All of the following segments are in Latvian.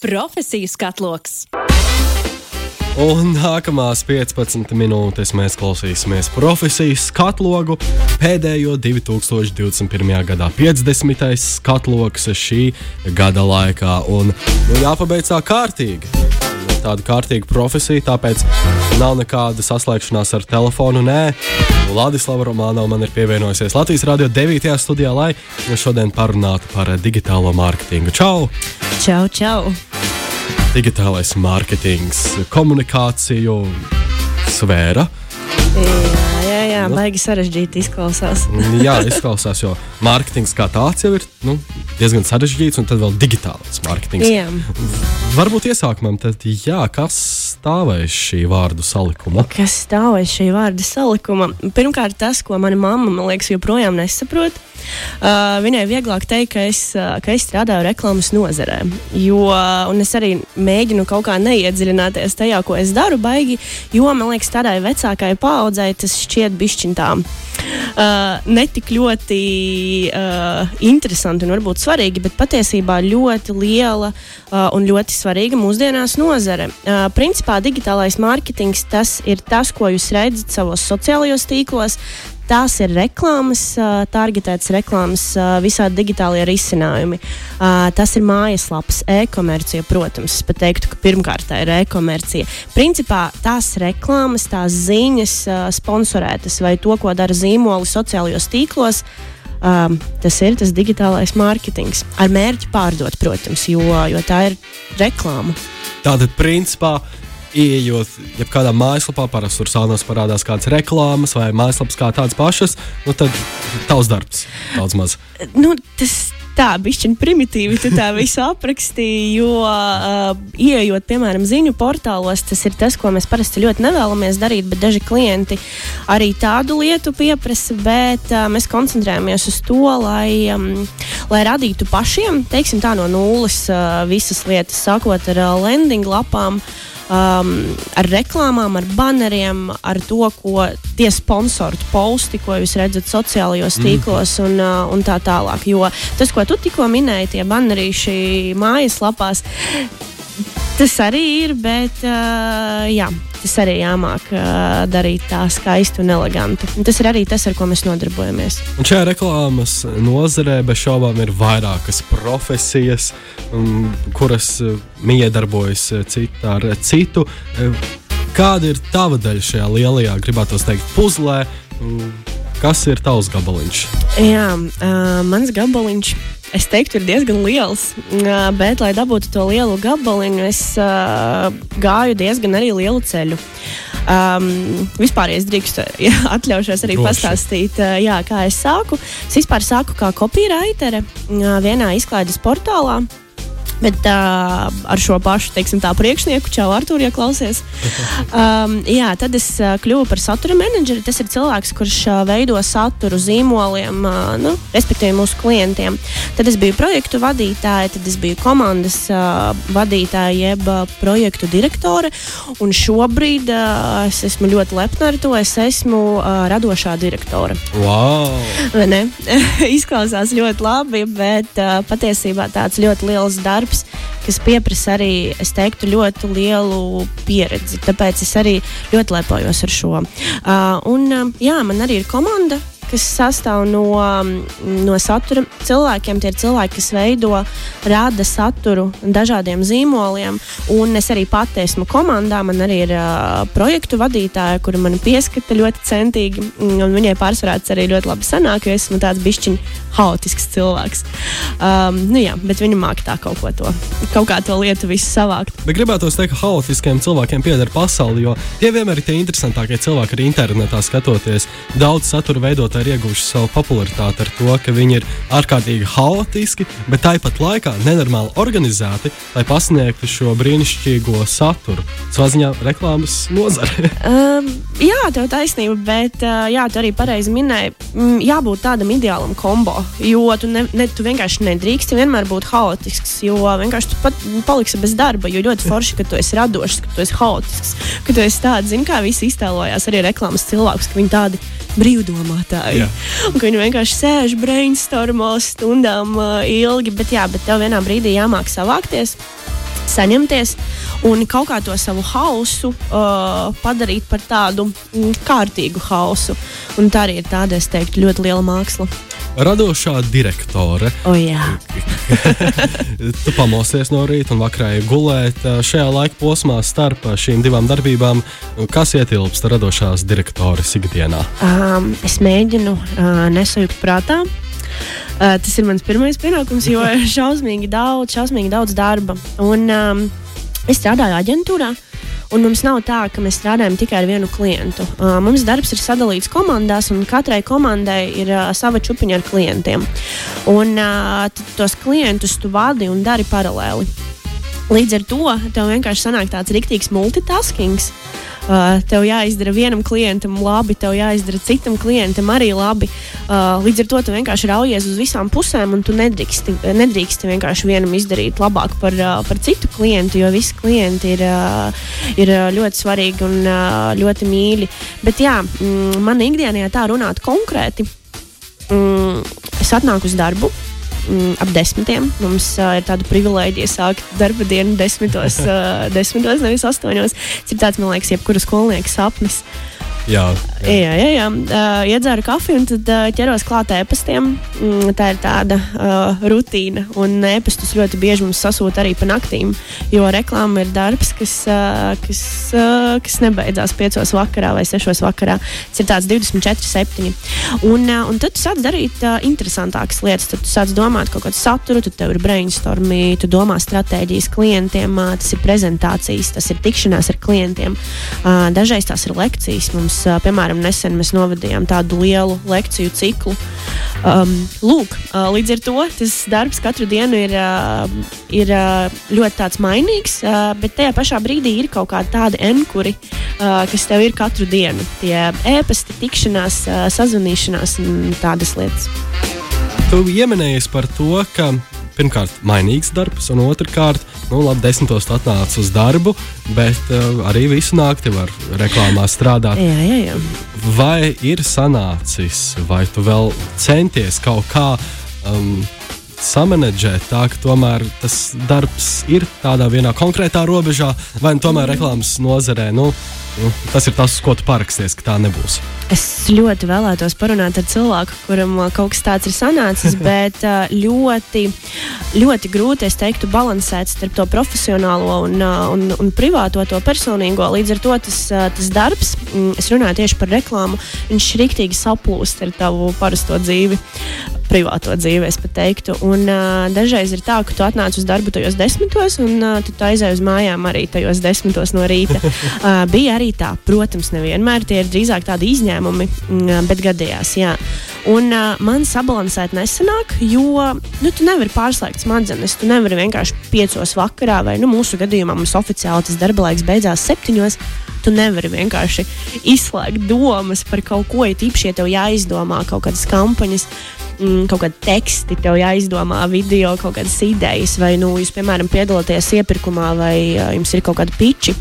Profesiju skatloks. Un nākamās 15 minūtes mēs klausīsimies profesijas skatlogu. Pēdējo 2021. gadā 50. skatloks šī gada laikā. Un nu, jāpabeidz tā kārtīgi. Tāda kārtīga profesija, tāpēc nav nekāda saslēgšanās ar telefonu. Nē, Ladislava Romanova man ir pievienojusies Latvijas Rādio 9. studijā, lai šodien parunātu par digitālo mārketingu. Čau! Čau, čau! digitālais mārketings, komunikāciju sfēra. Jā, jā, jā nu. baigi sarežģīti izklausās. jā, izklausās, jo mārketings kā tāds jau ir nu, diezgan sarežģīts, un tad vēl digitālais mārketings. Jā. Varbūt iesākumam, tad, jā, kas stāvēs šī vārdu salikuma? Kas stāvēs šī vārdu salikuma? Pirmkārt, tas, ko mana mamma, man liekas, joprojām nesaprot. Uh, viņai vieglāk teikt, ka es, uh, ka es strādāju reklāmas nozarē. Jo, uh, es arī mēģinu kaut kā neiedziļināties tajā, ko es daru, baigi, jo man liekas, tādai vecākai paudzei tas šķiet bišķintām. Uh, netik ļoti uh, interesanti un varbūt svarīgi, bet patiesībā ļoti liela uh, un ļoti svarīga mūsdienās nozare. Uh, principā digitālais mārketings tas ir tas, ko jūs redzat savos sociālajos tīklos. Tās ir reklāmas, targetētas reklāmas, visādi digitālie risinājumi. Tas ir mājaslapas, e-komercija, protams. Es pat teiktu, ka pirmkārt tā ir e-komercija. Principā tās reklāmas, tās ziņas, sponsorētas vai to, ko dara zīmoli sociālajos tīklos. Um, tas ir tas digitālais mārketings. Ar mērķi pārdot, protams, jo, jo tā ir reklāma. Tātad, principā, Iejot jebkādā mājaslapā, parasti tur sānos parādās kādas reklāmas vai mājaslapas kā tādas pašas, nu tad tavs darbs daudz maz. Nu, tas tā, bišķiņ primitīvi tu tā visu aprakstīji, jo uh, ieejot, piemēram, ziņu portālos, tas ir tas, ko mēs parasti ļoti nevēlamies darīt, bet daži klienti arī tādu lietu pieprasa, bet uh, mēs koncentrējamies uz to, lai, um, lai radītu pašiem, teiksim tā, no nulles uh, visas lietas, sākot ar uh, landing lapām. Uh, um, ar reklāmām, ar baneriem, ar to, ko tie sponsori posti, ko jūs redzat sociālajos mhm. tīklos mm. un, uh, un tā tālāk. Jo tas, ko tu tikko minēji, tie banerīši mājaslapās, tas arī ir, bet uh, jā, tas arī jāmāk uh, darīt tā skaisti un eleganti. Un tas ir arī tas, ar ko mēs nodarbojamies. Un šajā reklāmas nozarē bez šaubām ir vairākas profesijas, um, kuras uh, miedarbojas cita ar citu. Uh, kāda ir tava daļa šajā lielajā, gribētu teikt, puzlē? Um, kas ir tavs gabaliņš? Jā, uh, mans gabaliņš es teiktu, ir diezgan liels. Bet, lai dabūtu to lielu gabaliņu, es uh, gāju diezgan arī lielu ceļu. Um, vispār, ja es drīkstu, ja atļaušos arī Droši. pastāstīt, uh, jā, kā es sāku. Es vispār sāku kā kopīraitere uh, vienā izklaides portālā. Bet uh, ar šo pašu teiksim, priekšnieku, Čau, Artur, ja klausies. Um, jā, tad es uh, kļuvu par satura menedžeri. Tas ir cilvēks, kurš uh, veido saturu zīmoliem, uh, nu, respektīvi mūsu klientiem. Tad es biju projektu vadītāja, tad es biju komandas uh, vadītāja, jeb uh, projektu direktore. Un šobrīd uh, es esmu ļoti lepna ar to. Es esmu uh, radošā direktore. Wow! Izklausās ļoti labi, bet uh, patiesībā tāds ļoti liels darbs darbs, kas prasa arī, es teiktu, ļoti lielu pieredzi. Tāpēc es arī ļoti lepojos ar šo. Uh, un, uh, jā, man arī ir komanda, kas sastāv no, no satura cilvēkiem. Tie ir cilvēki, kas veido, rada saturu dažādiem zīmoliem. Un es arī pati esmu komandā. Man arī ir uh, projektu vadītāja, kura man pieskata ļoti centīgi. Viņai pārsvarā tas arī ļoti labi sanāk, jo esmu tāds bišķiņš haotisks cilvēks. Um, nu jā, bet viņa māca tā kaut ko to, kaut kā to lietu visu savākt. Bet gribētu teikt, ka haotiskiem cilvēkiem pieder pasaule, jo tie vienmēr ir tie interesantākie cilvēki arī internetā skatoties. Daudz satura veidotāji ir ieguvuši savu popularitāti ar to, ka viņi ir ārkārtīgi haotiski, bet tāpat laikā nenormāli organizēti, lai pasniegtu šo brīnišķīgo saturu. Savā ziņā reklāmas nozare. um, jā, tev taisnība, bet uh, jā, tu arī pareizi minēji, mm, jābūt tādam ideālam kombo. Jo tu, ne, ne, tu vienkārši nedrīksti vienmēr būt haotisks, jo vienkārši tu pat paliksi bez darba. Jo ļoti forši, ka tu esi radošs, ka tu esi haotisks, ka tu esi tāds, zini, kā visi iztēlojās arī reklāmas cilvēkus, ka viņi tādi brīvdomātāji. Viņi vienkārši sēž brainstormos stundām uh, ilgi, bet, jā, bet tev vienā brīdī jāmāk savākties saņemties un kaut kā to savu hausu uh, padarīt par tādu mm, kārtīgu hausu. Un tā arī ir tāda, es teiktu, ļoti liela māksla. Radošā direktore. O, jā. tu pamosies no rīta un vakarā gulēt šajā laika posmā starp šīm divām darbībām. Kas ietilpst radošās direktores ikdienā? Um, es mēģinu uh, nesajūt prātā. Uh, tas ir mans pirmais pienākums, jo ir šausmīgi daudz, šausmīgi daudz darba. Un, um, es strādāju aģentūrā. Un mums nav tā, ka mēs strādājam tikai ar vienu klientu. Uh, mums darbs ir sadalīts komandās, un katrai komandai ir uh, sava čupiņa ar klientiem. Un uh, tos klientus tu vadi un dari paralēli. Līdz ar to tev vienkārši sanāk tāds rīktīgs multitaskings. Uh, tev jāizdara vienam klientam labi, tev jāizdara citam klientam arī labi. Uh, līdz ar to tu vienkārši raujies uz visām pusēm, un tu nedrīksti, nedrīksti vienkārši vienam izdarīt labāk par, uh, par citu klientu, jo visi klienti ir, uh, ir ļoti svarīgi un uh, ļoti mīļi. Bet jā, mm, man ikdienā tā runāt konkrēti. Mm, es atnāku uz darbu, mm, ap desmitiem. Mums uh, ir tāda privilēģija sākt darba dienu desmitos, uh, desmitos nevis astoņos. Tas ir tāds, man liekas, jebkura skolnieka sapnis. Jā, jā, jā. jā, jā. Uh, iedzēru kafiju un tad uh, ķeros klāt ēpastiem. Mm, tā ir tāda uh, rutīna. Un ēpastus ļoti bieži mums sasūta arī pa naktīm. Jo reklāma ir darbs, kas, uh, kas, uh, kas nebeidzās 5 vakarā vai 6 vakarā. Tas ir tāds 24, 7. Un, uh, un tad tu sāc darīt uh, interesantākas lietas. Tad tu sāc domāt kaut kādu saturu, tad tev ir brainstormi, tu domā stratēģijas klientiem, uh, tas ir prezentācijas, tas ir tikšanās ar klientiem. Uh, dažreiz tās ir lekcijas. Mums Mums, piemēram, nesen mēs novadījām tādu lielu lekciju ciklu. Um, lūk, līdz ar to tas darbs katru dienu ir, ir ļoti mainīgs, bet tajā pašā brīdī ir kaut kādi tādi enkuri, kas tev ir katru dienu. Tie ēpasti, tikšanās, sazvanīšanās un tādas lietas. Tu pieminējies par to, ka pirmkārt, mainīgs darbs, un otrkārt, nu, labi, desmitos atnācis uz darbu, bet uh, arī visu nakti var reklāmā strādāt. Jā, jā, jā. Vai ir sanācis, vai tu vēl centies kaut kā um, samanedžēt tā, ka tomēr tas darbs ir tādā vienā konkrētā robežā, vai tomēr reklāmas nozarē? Nu, Nu, tas ir tas, ko tu paraksties, ka tā nebūs. Es ļoti vēlētos parunāt ar cilvēku, kuram uh, kaut kas tāds ir sanācis, bet uh, ļoti, ļoti grūti, es teiktu, balansēt starp to profesionālo un, uh, un, un privāto, to personīgo. Līdz ar to tas, tas darbs, mm, es runāju tieši par reklāmu, viņš rīktīgi saplūst ar tavu parasto dzīvi privāto dzīvi, es pat teiktu. Un, uh, dažreiz ir tā, ka tu atnāc uz darbu tajos desmitos, un uh, tu aizēji uz mājām arī tajos desmitos no rīta. uh, bija arī tā, protams, nevienmēr tie ir drīzāk tādi izņēmumi, mm, bet gadījās. Jā. Un uh, man sabalansēt nesanāk, jo nu, tu nevari pārslēgt smadzenes. Tu nevari vienkārši piecos vakarā, vai nu, mūsu gadījumā mums oficiāli tas darba laiks beidzās septiņos. Tu nevari vienkārši izslēgt domas par kaut ko, ja tīpaši, ja tev jāizdomā kaut kādas kampaņas mm, kaut kādi teksti, tev jāizdomā video, kaut kādas idejas, vai nu, jūs, piemēram, piedalāties iepirkumā, vai uh, jums ir kaut kādi piči.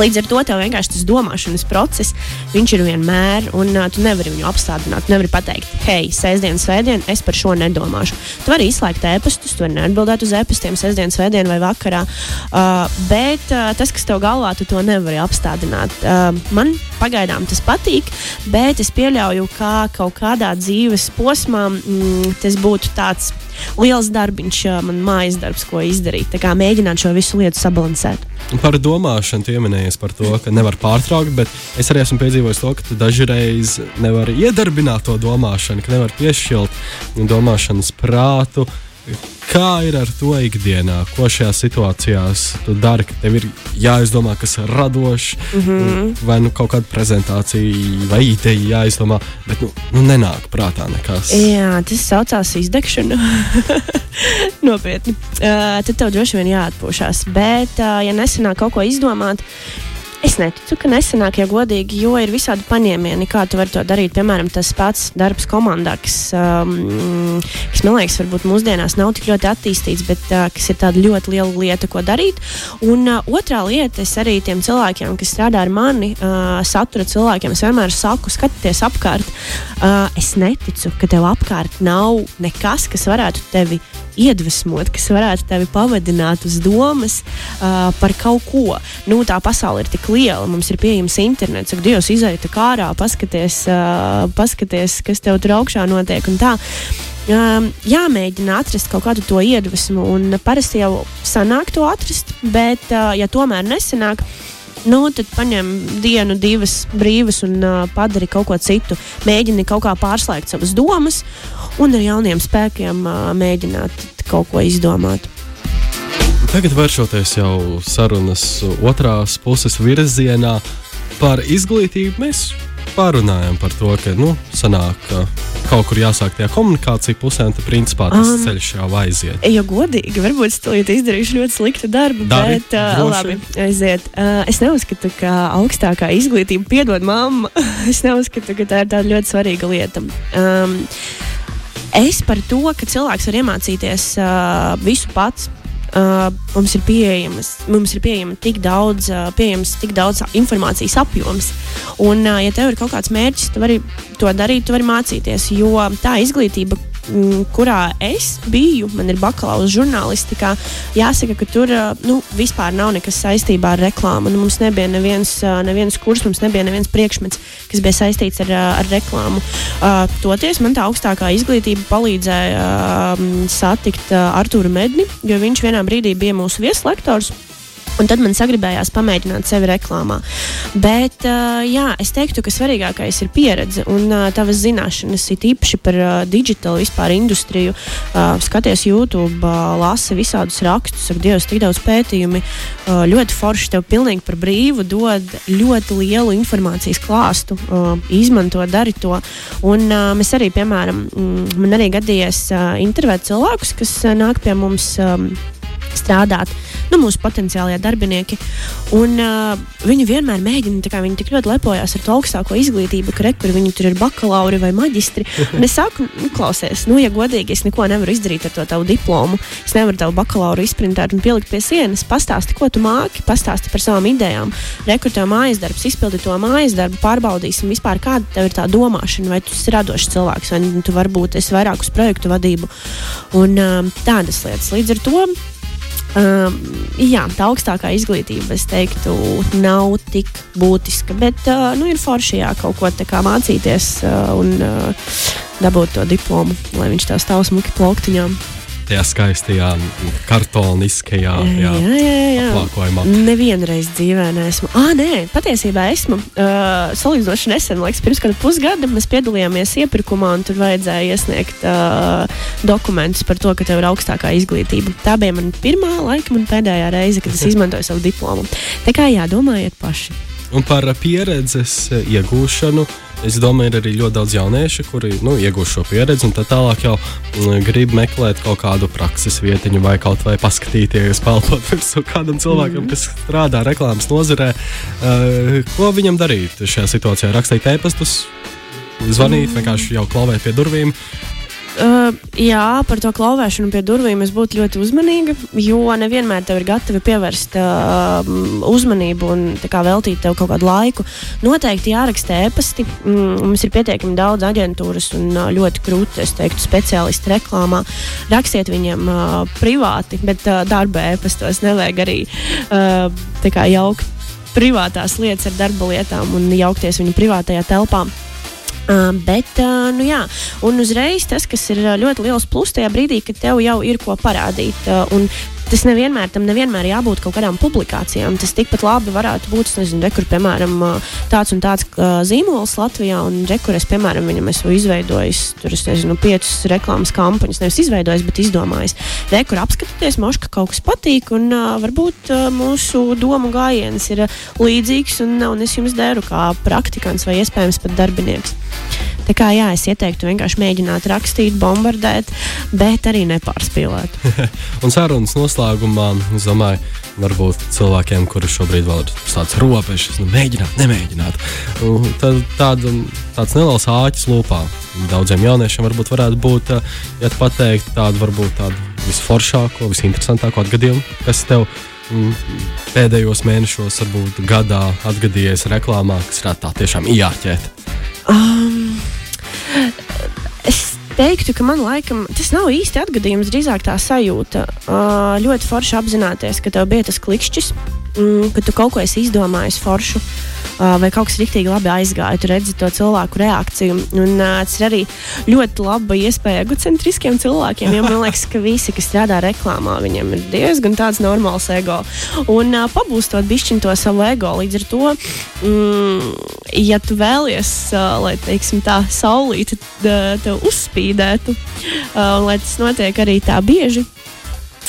Līdz ar to tev vienkārši tas domāšanas process, viņš ir vienmēr, un uh, tu nevari viņu apstādināt. Tu nevari pateikt, hei, sestdien, svētdien, es par šo nedomāšu. Tu vari izslēgt e-pastus, tu vari neatbildēt uz e-pastiem sestdien, svētdien vai vakarā. Uh, bet uh, tas, kas tev galvā, tu to nevari apstādināt. Uh, man pagaidām tas patīk, bet es pieļauju, ka kaut kādā dzīves posmā mm, tas būtu tāds liels darbiņš, man mājas darbs, ko izdarīt. Tā kā mēģināt šo visu lietu sabalansēt. Par domāšanu pieminējies par to, ka nevar pārtraukt, bet es arī esmu piedzīvojis to, ka dažreiz nevari iedarbināt to domāšanu, ka nevar piešķilt domāšanas prātu. Kā ir ar to ikdienā? Ko šajās situācijās tu dari? Tev ir jāizdomā, kas ir radošs, mm -hmm. vai nu kaut kāda prezentācija, vai ideja jāizdomā, bet nu, nu nenāk prātā nekas. Jā, tas saucās izdegšana. Nopietni. Uh, tad tev droši vien jāatpūšas. Bet, uh, ja nesanāk kaut ko izdomāt, Es neticu, ka nesenāk, ja godīgi, jo ir visādi paņēmieni, kā tu vari to darīt. Piemēram, tas pats darbs komandā, kas, um, kas man liekas, varbūt mūsdienās nav tik ļoti attīstīts, bet uh, kas ir tāda ļoti liela lieta, ko darīt. Un uh, otrā lieta, es arī tiem cilvēkiem, kas strādā ar mani, uh, satura cilvēkiem, es vienmēr saku, skatieties apkārt. Uh, es neticu, ka tev apkārt nav nekas, kas varētu tevi iedvesmot, kas varētu tevi pavadināt uz domas uh, par kaut ko. Nu, tā pasaule ir tik liela, mums ir pieejams internets, ak, Dievs, izaita kārā, paskaties, uh, paskaties, kas tev tur augšā notiek un tā. Um, jāmēģina atrast kaut kādu to iedvesmu, un parasti jau sanāk to atrast, bet, uh, ja tomēr nesanāk, nu, tad paņem dienu, divas brīvas un uh, padari kaut ko citu. Mēģini kaut kā pārslēgt savas domas un ar jauniem spēkiem uh, mēģināt kaut ko izdomāt. Tagad vēršoties jau sarunas otrās puses virzienā par izglītību, mēs pārunājām par to, ka nu, sanāk, ka kaut kur jāsāk tajā komunikācija pusē, un tad principā tas um, ceļš jau aiziet. Ja godīgi, varbūt es izdarīšu ļoti sliktu darbu, Dari, bet uh, labi, aiziet. Uh, es neuzskatu, ka augstākā izglītība piedod mammu. es neuzskatu, ka tā ir tāda ļoti svarīga lieta. Um, es par to, ka cilvēks var iemācīties uh, visu pats Uh, mums ir pieejamas, mums ir pieejama tik daudz, uh, pieejams tik daudz informācijas apjoms. Un, uh, ja tev ir kaut kāds mērķis, tu vari to darīt, tu vari mācīties. Jo tā izglītība, kurā es biju, man ir bakalaura žurnālistikā, jāsaka, ka tur nu, vispār nav nekas saistībā ar reklāmu. Nu, mums nebija neviens, neviens kurs, mums nebija neviens priekšmets, kas bija saistīts ar, ar reklāmu. Uh, toties man tā augstākā izglītība palīdzēja uh, satikt uh, Artūru Medni, jo viņš vienā brīdī bija mūsu vieslektors. Un tad man sagribējās pamēģināt sevi reklāmā. Bet, uh, jā, es teiktu, ka svarīgākais ir pieredze un uh, tavas zināšanas, it īpaši par uh, digitālu vispār industriju. Uh, skaties YouTube, uh, lasi visādus rakstus, ak, Dievs, tik daudz pētījumi. Uh, ļoti forši tev pilnīgi par brīvu dod ļoti lielu informācijas klāstu. Uh, izmanto, dari to. Un uh, mēs arī, piemēram, mm, man arī gadījies uh, intervēt cilvēkus, kas uh, nāk pie mums. Um, strādāt, nu, mūsu potenciālie darbinieki. Un, uh, viņi vienmēr mēģina, kā viņi tik ļoti lepojas ar to augstāko izglītību, ka rekur viņi tur ir bakalauri vai maģistri. Un es saku, nu, klausies, nu, ja godīgi, es neko nevaru izdarīt ar to tavu diplomu. Es nevaru tavu bakalauru izprintēt un pielikt pie sienas. Pastāsti, ko tu māki, pastāsti par savām idejām. Rekur tev mājas darbs, izpildi to mājas darbu, pārbaudīsim vispār, kāda tev ir tā domāšana, vai tu esi radošs cilvēks, vai tu varbūt esi vairāk uz projektu vadību un tādas lietas. Līdz ar to Um, jā, tā augstākā izglītība, es teiktu, nav tik būtiska. Bet uh, nu, ir forši jā, kaut ko mācīties uh, un uh, dabūt to diplomu, lai viņš tā stāv smuki plauktiņām tajā skaistajā kartoniskajā jā, jā, jā, jā. plakojumā. Nevienreiz dzīvē neesmu. Ah, nē, patiesībā esmu. Uh, salīdzinoši nesen, liekas, pirms kāda pusgada mēs piedalījāmies iepirkumā, un tur vajadzēja iesniegt uh, dokumentus par to, ka tev ir augstākā izglītība. Tā bija mana pirmā, laikam, un pēdējā reize, kad es izmantoju savu diplomu. Tā kā jā, domājiet paši. Un par pieredzes iegūšanu. Es domāju, ir arī ļoti daudz jauniešu, kuri nu, iegūst šo pieredzi, un tā tālāk jau mm, grib meklēt kaut kādu prakses vietiņu, vai kaut vai paskatīties, palpot virsū kādam cilvēkam, mm. kas strādā reklāmas nozarē. Uh, ko viņam darīt šajā situācijā? Rakstīt e-pastus, zvanīt, mm. vienkārši jau klauvēt pie durvīm. Uh, jā, par to klauvēšanu pie durvīm es būtu ļoti uzmanīga, jo nevienmēr tev ir gatavi pievērst uh, uzmanību un kā, veltīt tev kaut kādu laiku. Noteikti jāraksta e-pasti. Mm, mums ir pietiekami daudz aģentūras un uh, ļoti krūti, es teiktu, speciālisti reklāmā. Rakstiet viņiem uh, privāti, bet uh, darba e-pastos nevajag arī uh, jaukt privātās lietas ar darba lietām un jaukties viņu privātajā telpā. Uh, bet, uh, nu jā, un uzreiz tas, kas ir ļoti liels plus tajā brīdī, kad tev jau ir ko parādīt. Uh, un tas nevienmēr, tam nevienmēr jābūt kaut kādām publikācijām. Tas tikpat labi varētu būt, nezinu, rekur, piemēram, tāds un tāds zīmols Latvijā, un rekur, es, piemēram, viņam esmu izveidojis, tur es nezinu, piecas reklāmas kampaņas, nevis izveidojis, bet izdomājis. Rekur, apskatieties, moš, ka kaut kas patīk, un uh, varbūt uh, mūsu domu gājiens ir līdzīgs, un, un es jums deru kā praktikants vai iespējams pat darbinieks. Tā kā jā, es ieteiktu vienkārši mēģināt rakstīt, bombardēt, bet arī nepārspīlēt. un sarunas noslēgumā, es domāju, varbūt cilvēkiem, kuri šobrīd vēl ir tāds robežas, nu, mēģināt, nemēģināt. Tad tāda, tāds neliels āķis lūpā. Daudziem jauniešiem varbūt varētu būt, ja pateikt tādu, varbūt tādu visforšāko, visinteresantāko atgadījumu, kas tev mm, pēdējos mēnešos, varbūt gadā atgadījies reklāmā, kas varētu tā tiešām iejāķēt. Um, teiktu, ka man laikam tas nav īsti atgadījums, drīzāk tā sajūta. Uh, ļoti forši apzināties, ka tev bija tas klikšķis, mm, ka tu kaut ko esi izdomājis foršu. Vai kaut kas rīktīgi labi aizgāja. Tu redzi to cilvēku reakciju. Un, uh, tas ir arī ļoti laba iespēja egocentriskiem cilvēkiem. Jo man liekas, ka visi, kas strādā reklāmā, viņiem ir diezgan tāds normāls ego. Un uh, pabūstot bišķiņu to savu ego. Līdz ar to, mm, ja tu vēlies, uh, lai teiksim, tā saulīte tev uzspīdētu, uh, un lai tas notiek arī tā bieži.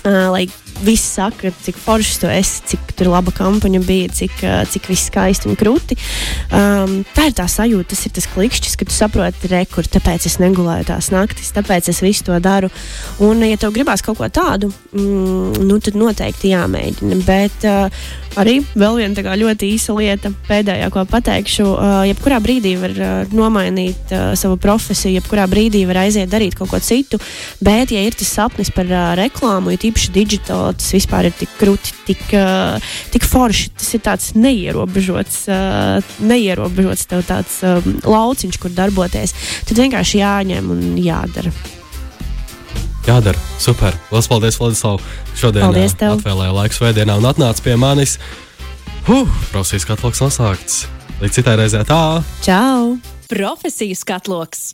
Uh, lai visi saka, cik foršs tu esi, cik tur laba kampaņa bija, cik, uh, cik viss skaisti un krūti. Um, tā ir tā sajūta, tas ir tas klikšķis, ka tu saproti, re, kur tāpēc es negulēju tās naktis, tāpēc es visu to daru. Un, ja tev gribās kaut ko tādu, mm, nu, tad noteikti jāmēģina. Bet uh, arī vēl viena ļoti īsa lieta, pēdējā, ko pateikšu, uh, jebkurā brīdī var uh, nomainīt uh, savu profesiju, jebkurā brīdī var aiziet darīt kaut ko citu. Bet, ja ir tas sapnis par reklāmu, ir īpaši digitāli, tas vispār ir tik krūti, tik, tik forši. Tas ir tāds neierobežots, neierobežots tāds um, lauciņš, kur darboties. Tad vienkārši jāņem un jādara. Jādara, super. Lielas paldies, Vladislav. Šodien atvēlēja laiku svētdienā un atnāca pie manis. Huh, profesijas katloks nosākts. Līdz citai reizē tā. Čau! Profesijas katloks!